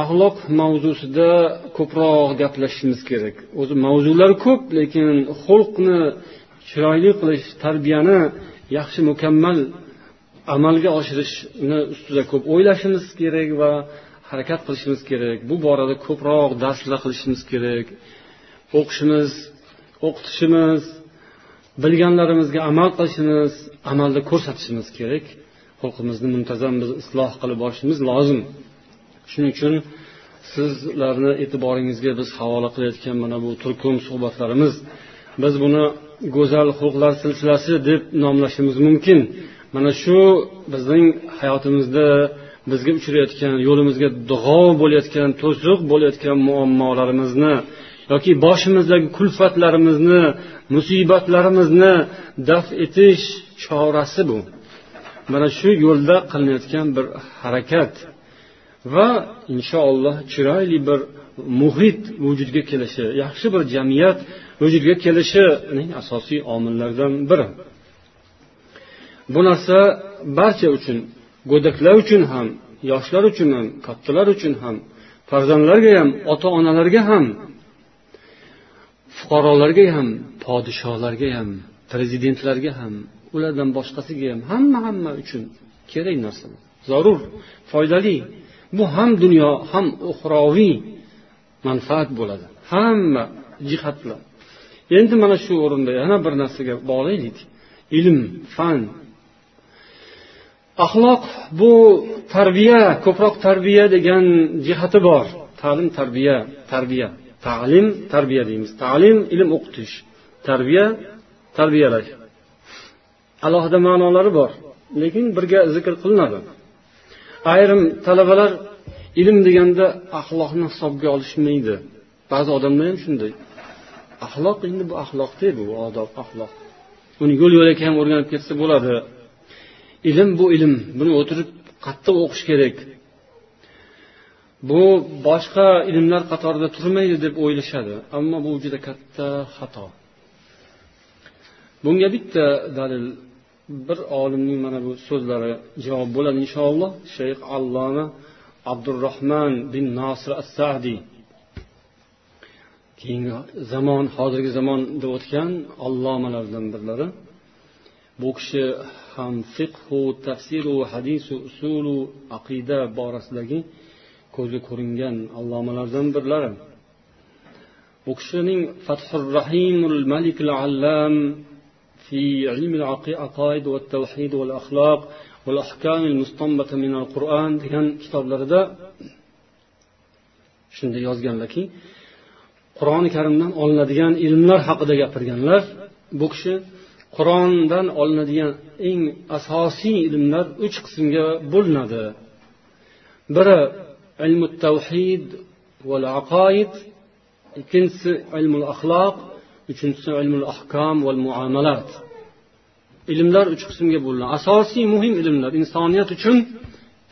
axloq mavzusida ko'proq gaplashishimiz kerak. O'zi mavzular ko'p lekin xulqni chiroyli qilish tarbiyani yaxshi mukammal amalga oshirishni ustida ko'p o'ylashimiz kerak va harakat qilishimiz kerak. Bu borada ko'proq darslar qilishimiz kerak. O'qishimiz o'qitishimiz bilganlarimizga amal qilishimiz amalda ko'rsatishimiz kerak. Xulqimizni muntazam biz isloh qilib borishimiz lozim. Shuning uchun sizlarni e'tiboringizga biz havola qilayotgan mana bu turkum suhbatlarimiz. Biz buni go'zal xulqlar silsilasi deb nomlashimiz mumkin. Mana shu bizning hayotimizda bizga uchrayotgan yo'limizga g'ov bo'layotgan to'siq bo'layotgan muammolarimizni yoki boshimizdagi kulfatlarimizni musibatlarimizni daf etish chorasi bu. Mana shu yo'lda qilinayotgan bir harakat va inshaalloh chiroyli bir muhit vujudga kelishi yaxshi bir jamiyat vujudga kelishining asosiy omillaridan biri. Bu narsa barcha uchun go'daklar uchun ham yoshlar uchun ham kattalar uchun ham farzandlarga ham ota onalarga ham fuqarolarga ham podsholarga ham prezidentlarga ham ulardan boshqasiga ham hamma hamma uchun kerak narsa. Zarur foydali. Bu ham dunyo ham uxroviy manfaat bo'ladi. Hamma jihatlar. Endi mana shu o'rinda yana bir narsaga bog'laylik ilm fan axloq bu tarbiya ko'proq tarbiya degan jihati bor. Ta'lim tarbiya tarbiya. Ta'lim tarbiya deymiz. Ta'lim ilm o'qitish. Tarbiya tarbiyalash alohida ma'nolari bor lekin birga zikr qilinadi. Ayrim talabalar ilm deganda axloqni hisobga olishmaydi. Ba'zi odamlar ham shunday. Axloq endi bu axloqda bu odob axloq. Uni yo'l yo'lakay ham o'rganib ketsa bo'ladi. Ilm bu ilm. Buni o'tirib qattiq o'qish kerak. Bu boshqa ilmlar qatorida turmaydi deb o'ylashadi ammo bu juda katta xato. Bunga bitta dalil. Bir olimning mana bu so'zlari javob bo'ladi inshaalloh. Shayx alloma abdurahmon bin nosir as sadiy keyingi zamon hozirgi zamonda o'tgan allomalardan birlari. Bu kishi ham fiqhu tafsiru hadisu usulu aqida borasidagi ko'zga ko'ringan allomalardan birlari bu kishining fathur rahimul malikul allam في علم العقائد والتوحيد والأخلاق والأحكام المستنبطة من القرآن degan kitoblarida shunday yozganlarki qur'oni karimdan olinadigan ilmlar haqida gapirganlar bu kishi qur'ondan olinadigan eng asosiy ilmlar uch qismga bo'linadi. Biri ilmu tavhid val aqoid ikkinchisi ilmul axloq uchinchisi ilmul ahkom val muomalat ilmlar uch qismga bo'linadi. Asosiy muhim ilmlar insoniyat uchun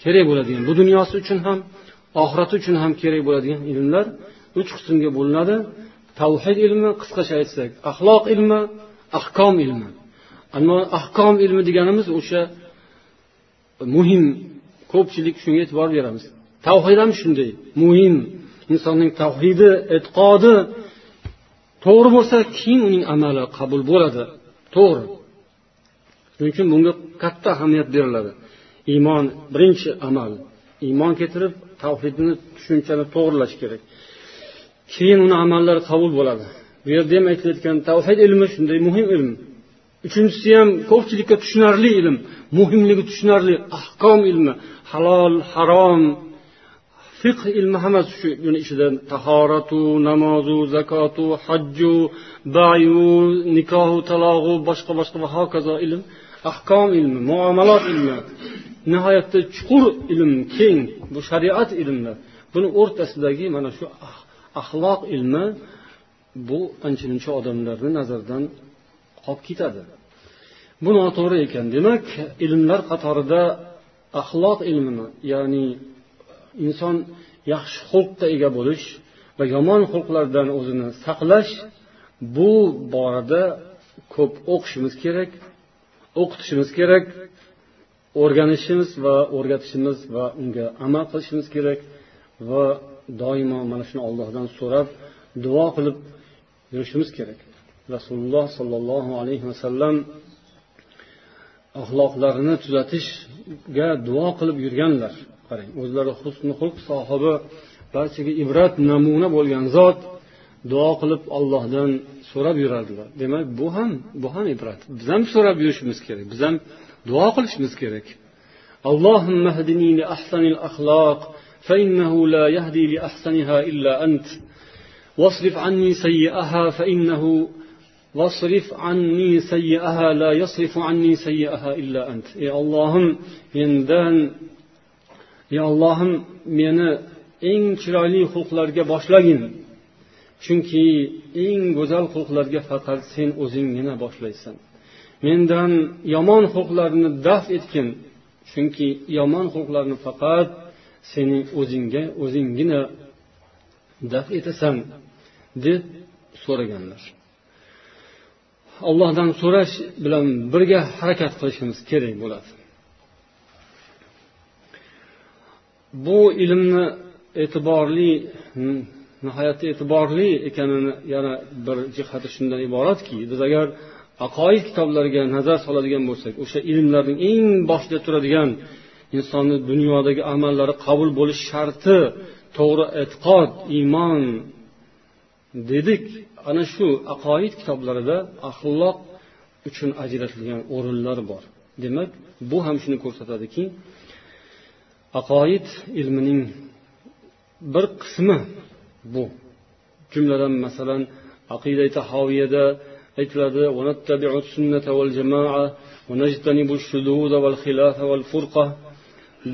kerak bo'ladigan bu dunyosi uchun ham oxirati uchun ham kerak bo'ladigan ilmlar uch qismga bo'linadi. Tavhid ilmi qisqacha aytsak axloq ilmi ahkom ilmi. Ammo ahkom ilmi deganimiz o'sha muhim ko'pchilik shunga e'tibor beramiz. Tavhid ham shunday. Muhim insonning tavhidi e'tiqodi to'g'ri bo'lsa keyin uning amali qabul bo'ladi. To'g'ri. Shuning uchun bunga katta ahamiyat beriladi. Iymon birinchi amal. Iymon keltirib tavhidni tushunchani to'g'irlash kerak. Keyin uni amallari qabul bo'ladi. Bu yerda ham aytilayotgan tavhid ilmi shunday muhim ilm. Uchinchisi ham ko'pchilikka tushunarli ilm muhimligi tushunarli ahkom ilmi halol harom. Fiqh ilmi hammasi shu buni ichida tahoratu namozu zakotu hajju bayu nikohu talog'u boshqa boshqa va hokazo ilm ahkom ilmi muomalot ilmi. Nihoyatda chuqur ilm keng bu shariat ilmi buni o'rtasidagi mana shu ah-, axloq ilmi bu ancha muncha odamlarni nazaridan qolib ketadi. Bu noto'g'ri ekan. Demak ilmlar qatorida axloq ilmini ya'ni inson yaxshi xulqqa ega bo'lish va yomon xulqlardan o'zini saqlash bu borada ko'p o'qishimiz kerak o'qitishimiz kerak o'rganishimiz va o'rgatishimiz va unga amal qilishimiz kerak va doimo mana shuni ollohdan so'rab duo qilib yurishimiz kerak rasululloh sollallohu alayhi vasallam axloqlarini tuzatishga duo qilib yurganlar qarang o'zlari husni xulq sohibi barchaga ibrat namuna bo'lgan zot duo qilib ollohdan so'rab yurardilar demak bu ham bu ham ibrat biz ham so'rab yurishimiz kerak biz ham duo qilishimiz kerak اللهم اهدني لأحسن الأخلاق فإنه لا يهدي لأحسنها إلا أنت واصرف عني سيئها فإنه واصرف عني سيئها لا يصرف عني سيئها إلا أنت ey ollohim mendan ey ollohim meni eng chiroyli xulqlarga boshlagin chunki eng go'zal xulqlarga faqat sen o'zinggina boshlaysan mendan yomon xulqlarni daf etgin chunki yomon xulqlarni faqat sening o'zingga o'zinggina daf etasan Deb so'raganlar. Allohdan so'rash bilan birga harakat qilishimiz kerak bo'ladi. Bu ilmni e'tiborli nihoyatda e'tiborli ekanini yana bir jihati shundan iboratki biz agar aqoid kitoblariga nazar soladigan bo'lsak o'sha ilmlarning eng boshida turadigan insonni dunyodagi amallari qabul bo'lish sharti to'g'ri e'tiqod iymon dedik ana shu aqoid kitoblarida axloq uchun ajratilgan o'rinlar bor. Demak bu ham shuni ko'rsatadiki aqoid ilmining bir qismi bu. Jumladan masalan aqida tahoviyada aytiladi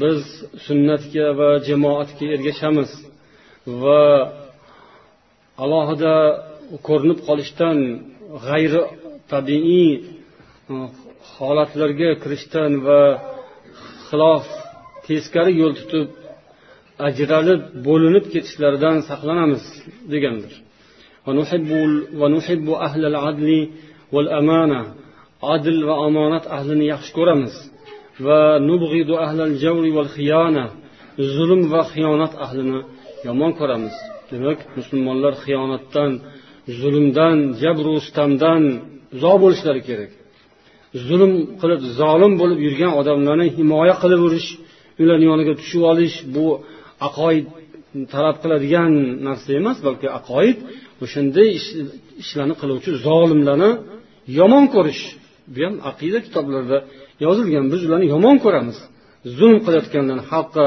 biz sunnatga va jamoatga ergashamiz va alohida ko'rinib qolishdan g'ayri tabiiy e, holatlarga kirishdan va xilof teskari yo'l tutib ajralib bo'linib ketishlaridan saqlanamiz degandir. Adl va omonat ahlini yaxshi ko'ramiz. Va zulm va xiyonat ahlini yomon ko'ramiz. Demak musulmonlar xiyonatdan zulmdan jabru sitamdan uzoq bo'lishlari kerak. Zulm qilib zolim bo'lib yurgan odamlarni himoya qilib yurish ularni yoniga tushib olish bu aqoid talab qiladigan narsa emas balki aqoid o'shanday ishlarni qiluvchi zolimlarni yomon ko'rish. Bu ham aqida kitoblarida yozilgan. Biz ularni yomon ko'ramiz. Zulm qilayotganlarni xalqqa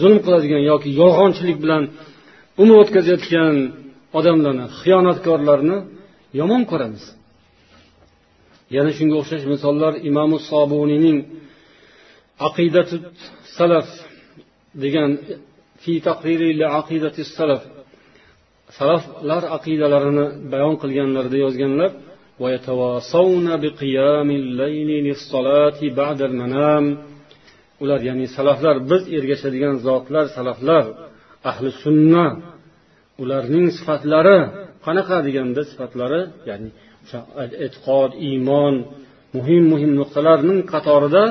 zulm qiladigan yoki yolg'onchilik bilan umr o'tkazayotgan odamlarni xiyonatkorlarni yomon ko'ramiz. Yana shunga o'xshash misollar imomi sobuniyning aqidatu salaf degan fi aqidati salaf. Salaflar aqidalarini bayon qilganlarida yozganlar ular ya'ni salaflar biz ergashadigan zotlar salaflar ahli sunna ularning sifatlari qanaqa deganda sifatlari ya'ni o'sha e'tiqod iymon muhim muhim nuqtalarning qatorida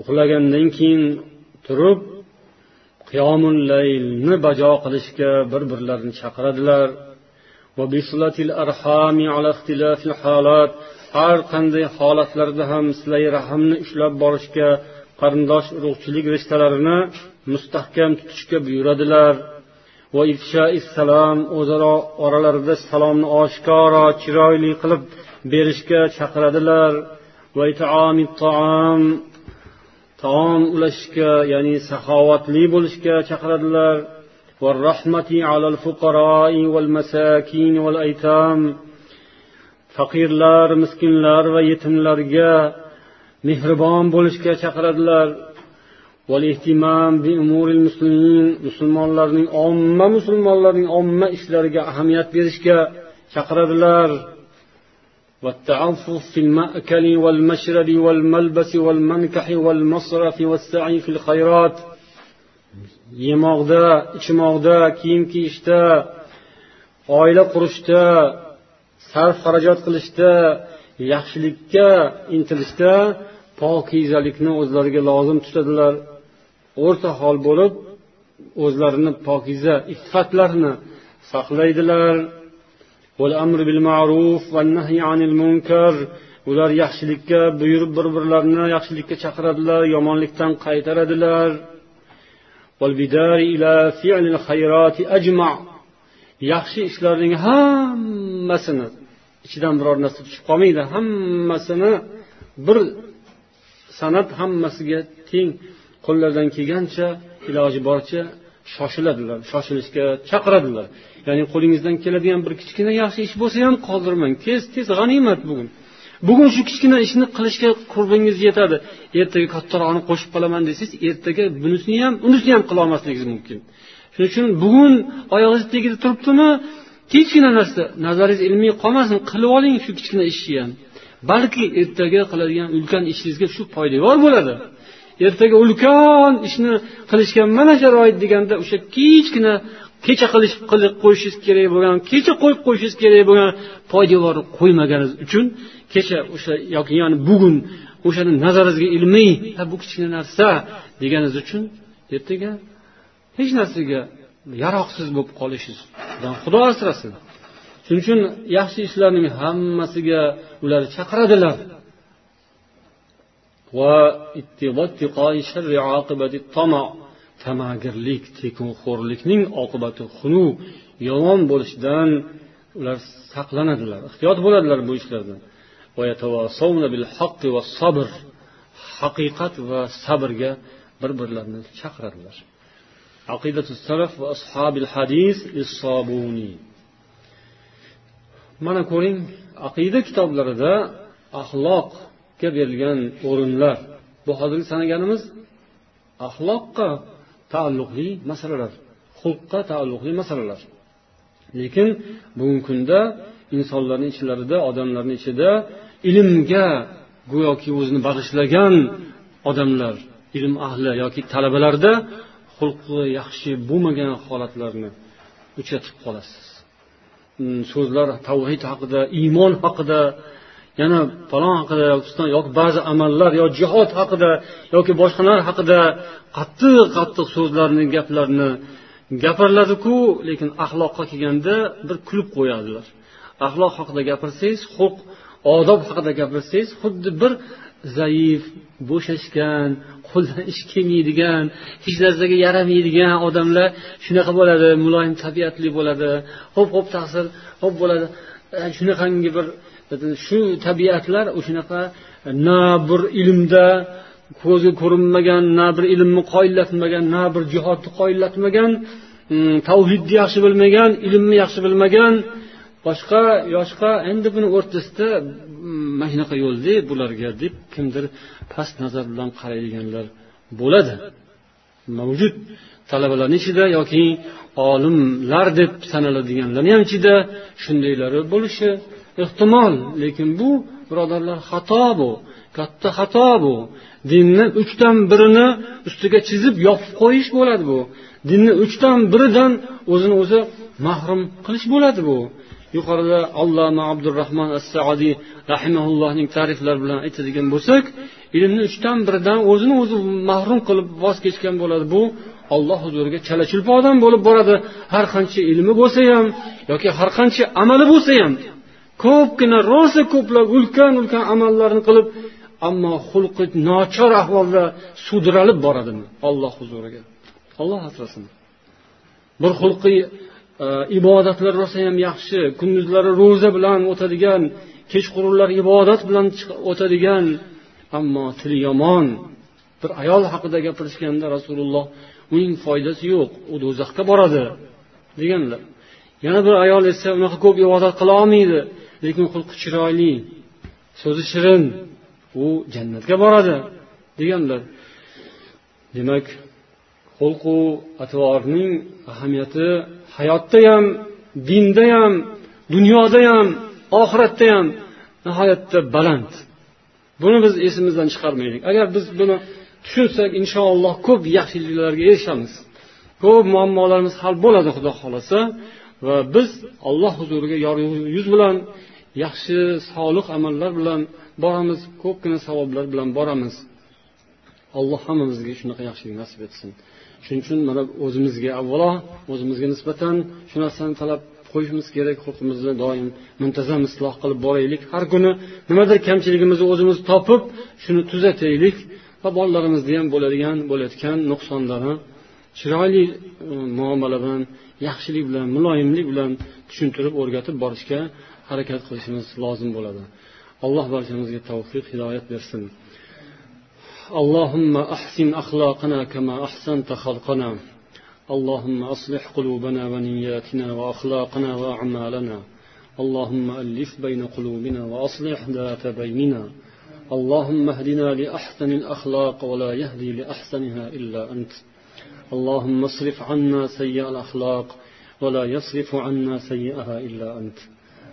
uxlagandan keyin turib qiyomul laylni bajo qilishga bir birlarini chaqiradilar. Har qanday holatlarda ham silay rahmni ushlab borishga qarindosh urug'chilik rishtalarini mustahkam tutishga buyuradilar. Va salom o'zaro oralarida salomni oshkora chiroyli qilib berishga chaqiradilar. Va taom ulashishga ya'ni saxovatli bo'lishga chaqiradilar. faqirlar miskinlar va yetimlarga mehribon bo'lishga chaqiradilar musulmonlarning omma musulmonlarning omma ishlariga ahamiyat berishga chaqiradilar والتعفف في المأكل والمشرب والملبس والمنكح والمصرف والسعي في الخيرات Yemoqda ichmoqda kiyim kiyishda oila qurishda sarf xarajat qilishda yaxshilikka intilishda pokizalikni o'zlariga lozim tutadilar. O'rta hol bo'lib o'zlarini pokiza iffatlarini saqlaydilar. Ular yaxshilikka buyurib bir birlarini yaxshilikka chaqiradilar yomonlikdan qaytaradilar. Yaxshi ishlarning hammasini ichidan biror narsa tushib qolmaydi hammasini bir san'at hammasiga teng qo'llaridan kelgancha iloji boricha shoshiladilar shoshilishga chaqiradilar ya'ni qo'lingizdan keladigan bir kichkina yaxshi ish bo'lsa ham qoldirmang tez tez g'animat bugun bugun shu kichkina ishni qilishga qurbingiz yetadi. Ertaga kattarog'ini qo'shib qolaman desangiz ertaga bunisini ham unisini ham qilolmasligingiz mumkin. Shuning uchun bugun oyog'ingiz tagida turibdimi kichkina narsa nazaringiz ilmiy qolmasin qilib oling shu kichkina ishni ham. Balki ertaga qiladigan ulkan ishingizga shu poydevor bo'ladi. Ertaga ulkan ishni qilishga mana sharoit deganda o'sha kichkina kecha qilish qilib qo'yishingiz kerak bo'lgan kecha qo'yib qo'yishingiz kerak bo'lgan poydevorni qo'ymaganingiz uchun kecha o'sha yoki ya'ni bugun o'shani nazaringizga ilmiy bu kichkina narsa deganingiz uchun ertaga hech narsaga yaroqsiz bo'lib qolishingiz. Xudo asrasin. Shuning uchun yaxshi ishlarning hammasiga ular chaqiradilar. Va tamagirlik tekinxo'rlikning oqibati xunuk yomon bo'lishidan ular saqlanadilar ehtiyot bo'ladilar bu ishlardan haqiqat va sabrga bir birlarini chaqiradilar. Aqidatu salaf va ashabil hadis mana ko'ring aqida kitoblarida axloqga berilgan o'rinlar. Bu hozirgi sanaganimiz axloqqa taalluqli masalalar xulqqa taalluqli masalalar. Lekin bugungi kunda insonlarni ichlarida odamlarni ichida ilmga go'yoki o'zini bag'ishlagan odamlar ilm ahli yoki talabalarda xulqi yaxshi bo'lmagan holatlarni uchratib qolasiz. Hmm, so'zlar tavhid haqida iymon haqida yana falon haqida yoki ba'zi amallar yo jihod haqida yoki boshqalar haqida qattiq qattiq so'zlarni gaplarni gapiriladiku lekin axloqqa kelganda bir kulib qo'yadilar axloq haqida gapirsangiz xulq odob haqida gapirsangiz xuddi bir zaif bo'shashgan qo'ldan ish kelmaydigan hech narsaga yaramaydigan odamlar shunaqa bo'ladi muloyim tabiatli bo'ladi ho'p ho'p taqsir ho'p bo'ladi shunaqangi bir shu tabiatlar o'shanaqa e, na bir ilmda ko'zga ko'rinmagan na bir ilmni qoyillatmagan na bir jihodni qoyillatmagan mm, tavhidni yaxshi bilmagan ilmni yaxshi bilmagan boshqa yoshqa endi buni o'rtasida mm, mana shunaqa yo'lda bularga deb kimdir past nazar bilan qaraydiganlar bo'ladi. Mavjud. Talabalarni ichida yoki olimlar deb sanaladiganlarni ham ichida shundaylari bo'lishi ehtimol lekin bu birodarlar xato bu katta xato bu. Dinni uchdan birini ustiga chizib yopib qo'yish bo'ladi bu. Dinni uchdan biridan o'zini o'zi mahrum qilish bo'ladi bu. Yuqorida alloma abdurahmon as saodiy rahimaullohning ta'riflari bilan aytadigan bo'lsak ilmni uchdan biridan o'zini o'zi mahrum qilib voz kechgan bo'ladi bu. Olloh huzuriga chala chulpa odam bo'lib boradi. Har qancha ilmi bo'lsa ham yoki har qancha amali bo'lsa ham ko'pgina rosa ko'plab ulkan ulkan amallarni qilib ammo xulqi nochor ahvolda sudralib boradimi olloh huzuriga? Olloh asrasin. Bir xulqiy e, ibodatlar rosa ham yaxshi kunduzlari ro'za bilan o'tadigan kechqurunlar ibodat bilan o'tadigan ammo tili yomon. Bir ayol haqida gapirishganda rasululloh uning foydasi yo'q u do'zaxga boradi deganlar. Yana bir ayol esa unaqa ko'p ibodat qila olmaydi. Lekin xulqi chiroyli so'zi shirin u jannatga boradi deganlar. Demak xulqu atvorning ahamiyati hayotda ham dinda ham dunyoda ham oxiratda ham nihoyatda baland. Buni biz esimizdan chiqarmaylik. Agar biz buni tushunsak inshaalloh ko'p yaxshiliklarga erishamiz. Ko'p muammolarimiz hal bo'ladi xudo xohlasa. Va biz alloh huzuriga yor yuz bilan yaxshi solih amallar bilan boramiz ko'pgina savoblar bilan boramiz. Alloh hammamizga shunaqa yaxshilik nasib etsin. Shuning uchun mana o'zimizga avvalo o'zimizga nisbatan shu narsani talab qo'yishimiz kerak xulqimizni doim muntazam isloh qilib boraylik. Har kuni nimadir kamchiligimizni o'zimiz topib shuni tuzataylik va bolalarimizni ham bo'ladigan bo'layotgan nuqsonlarni chiroyli e, muomala bilan yaxshilik bilan muloyimlik bilan tushuntirib o'rgatib borishga harakat qilishimiz lozim bo'ladi alloh barchamizga tavfiq hidoyat bersin اللهم أحسن أخلاقنا كما أحسنت خلقنا اللهم أصلح قلوبنا ونياتنا وأخلاقنا وأعمالنا اللهم ألف بين قلوبنا وأصلح ذات بيننا اللهم اهدنا لأحسن الأخلاق ولا يهدي لأحسنها إلا أنت اللهم اصرف عنا سيء الأخلاق ولا يصرف عنا سيئها إلا أنت